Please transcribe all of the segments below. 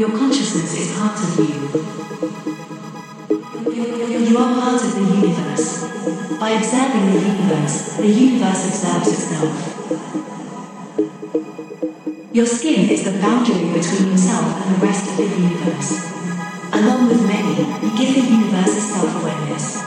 Your consciousness is part of you. You are part of the universe. By observing the universe, the universe observes itself. Your skin is the boundary between yourself and the rest of the universe. Along with many, you give the universe a self-awareness.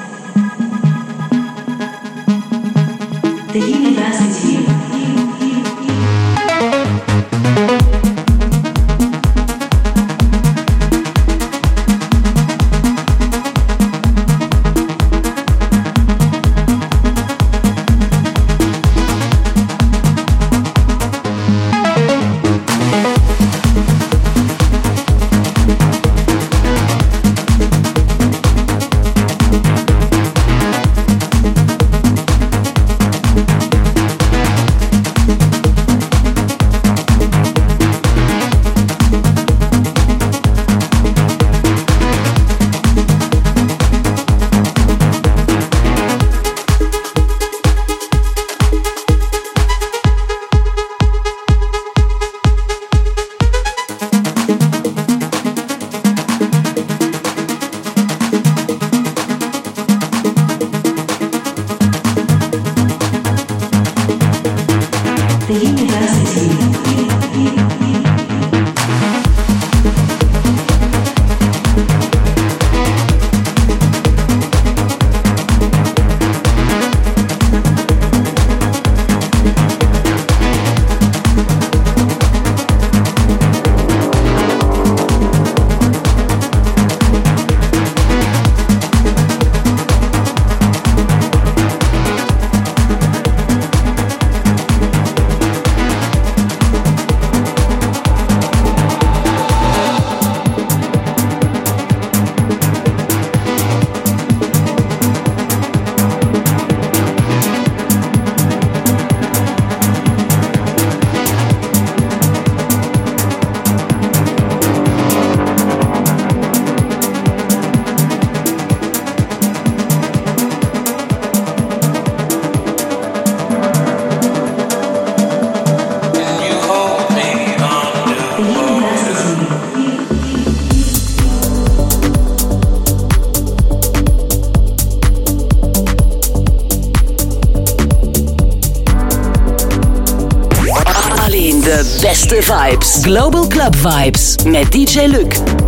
Global Club Vibes. Met DJ Luc.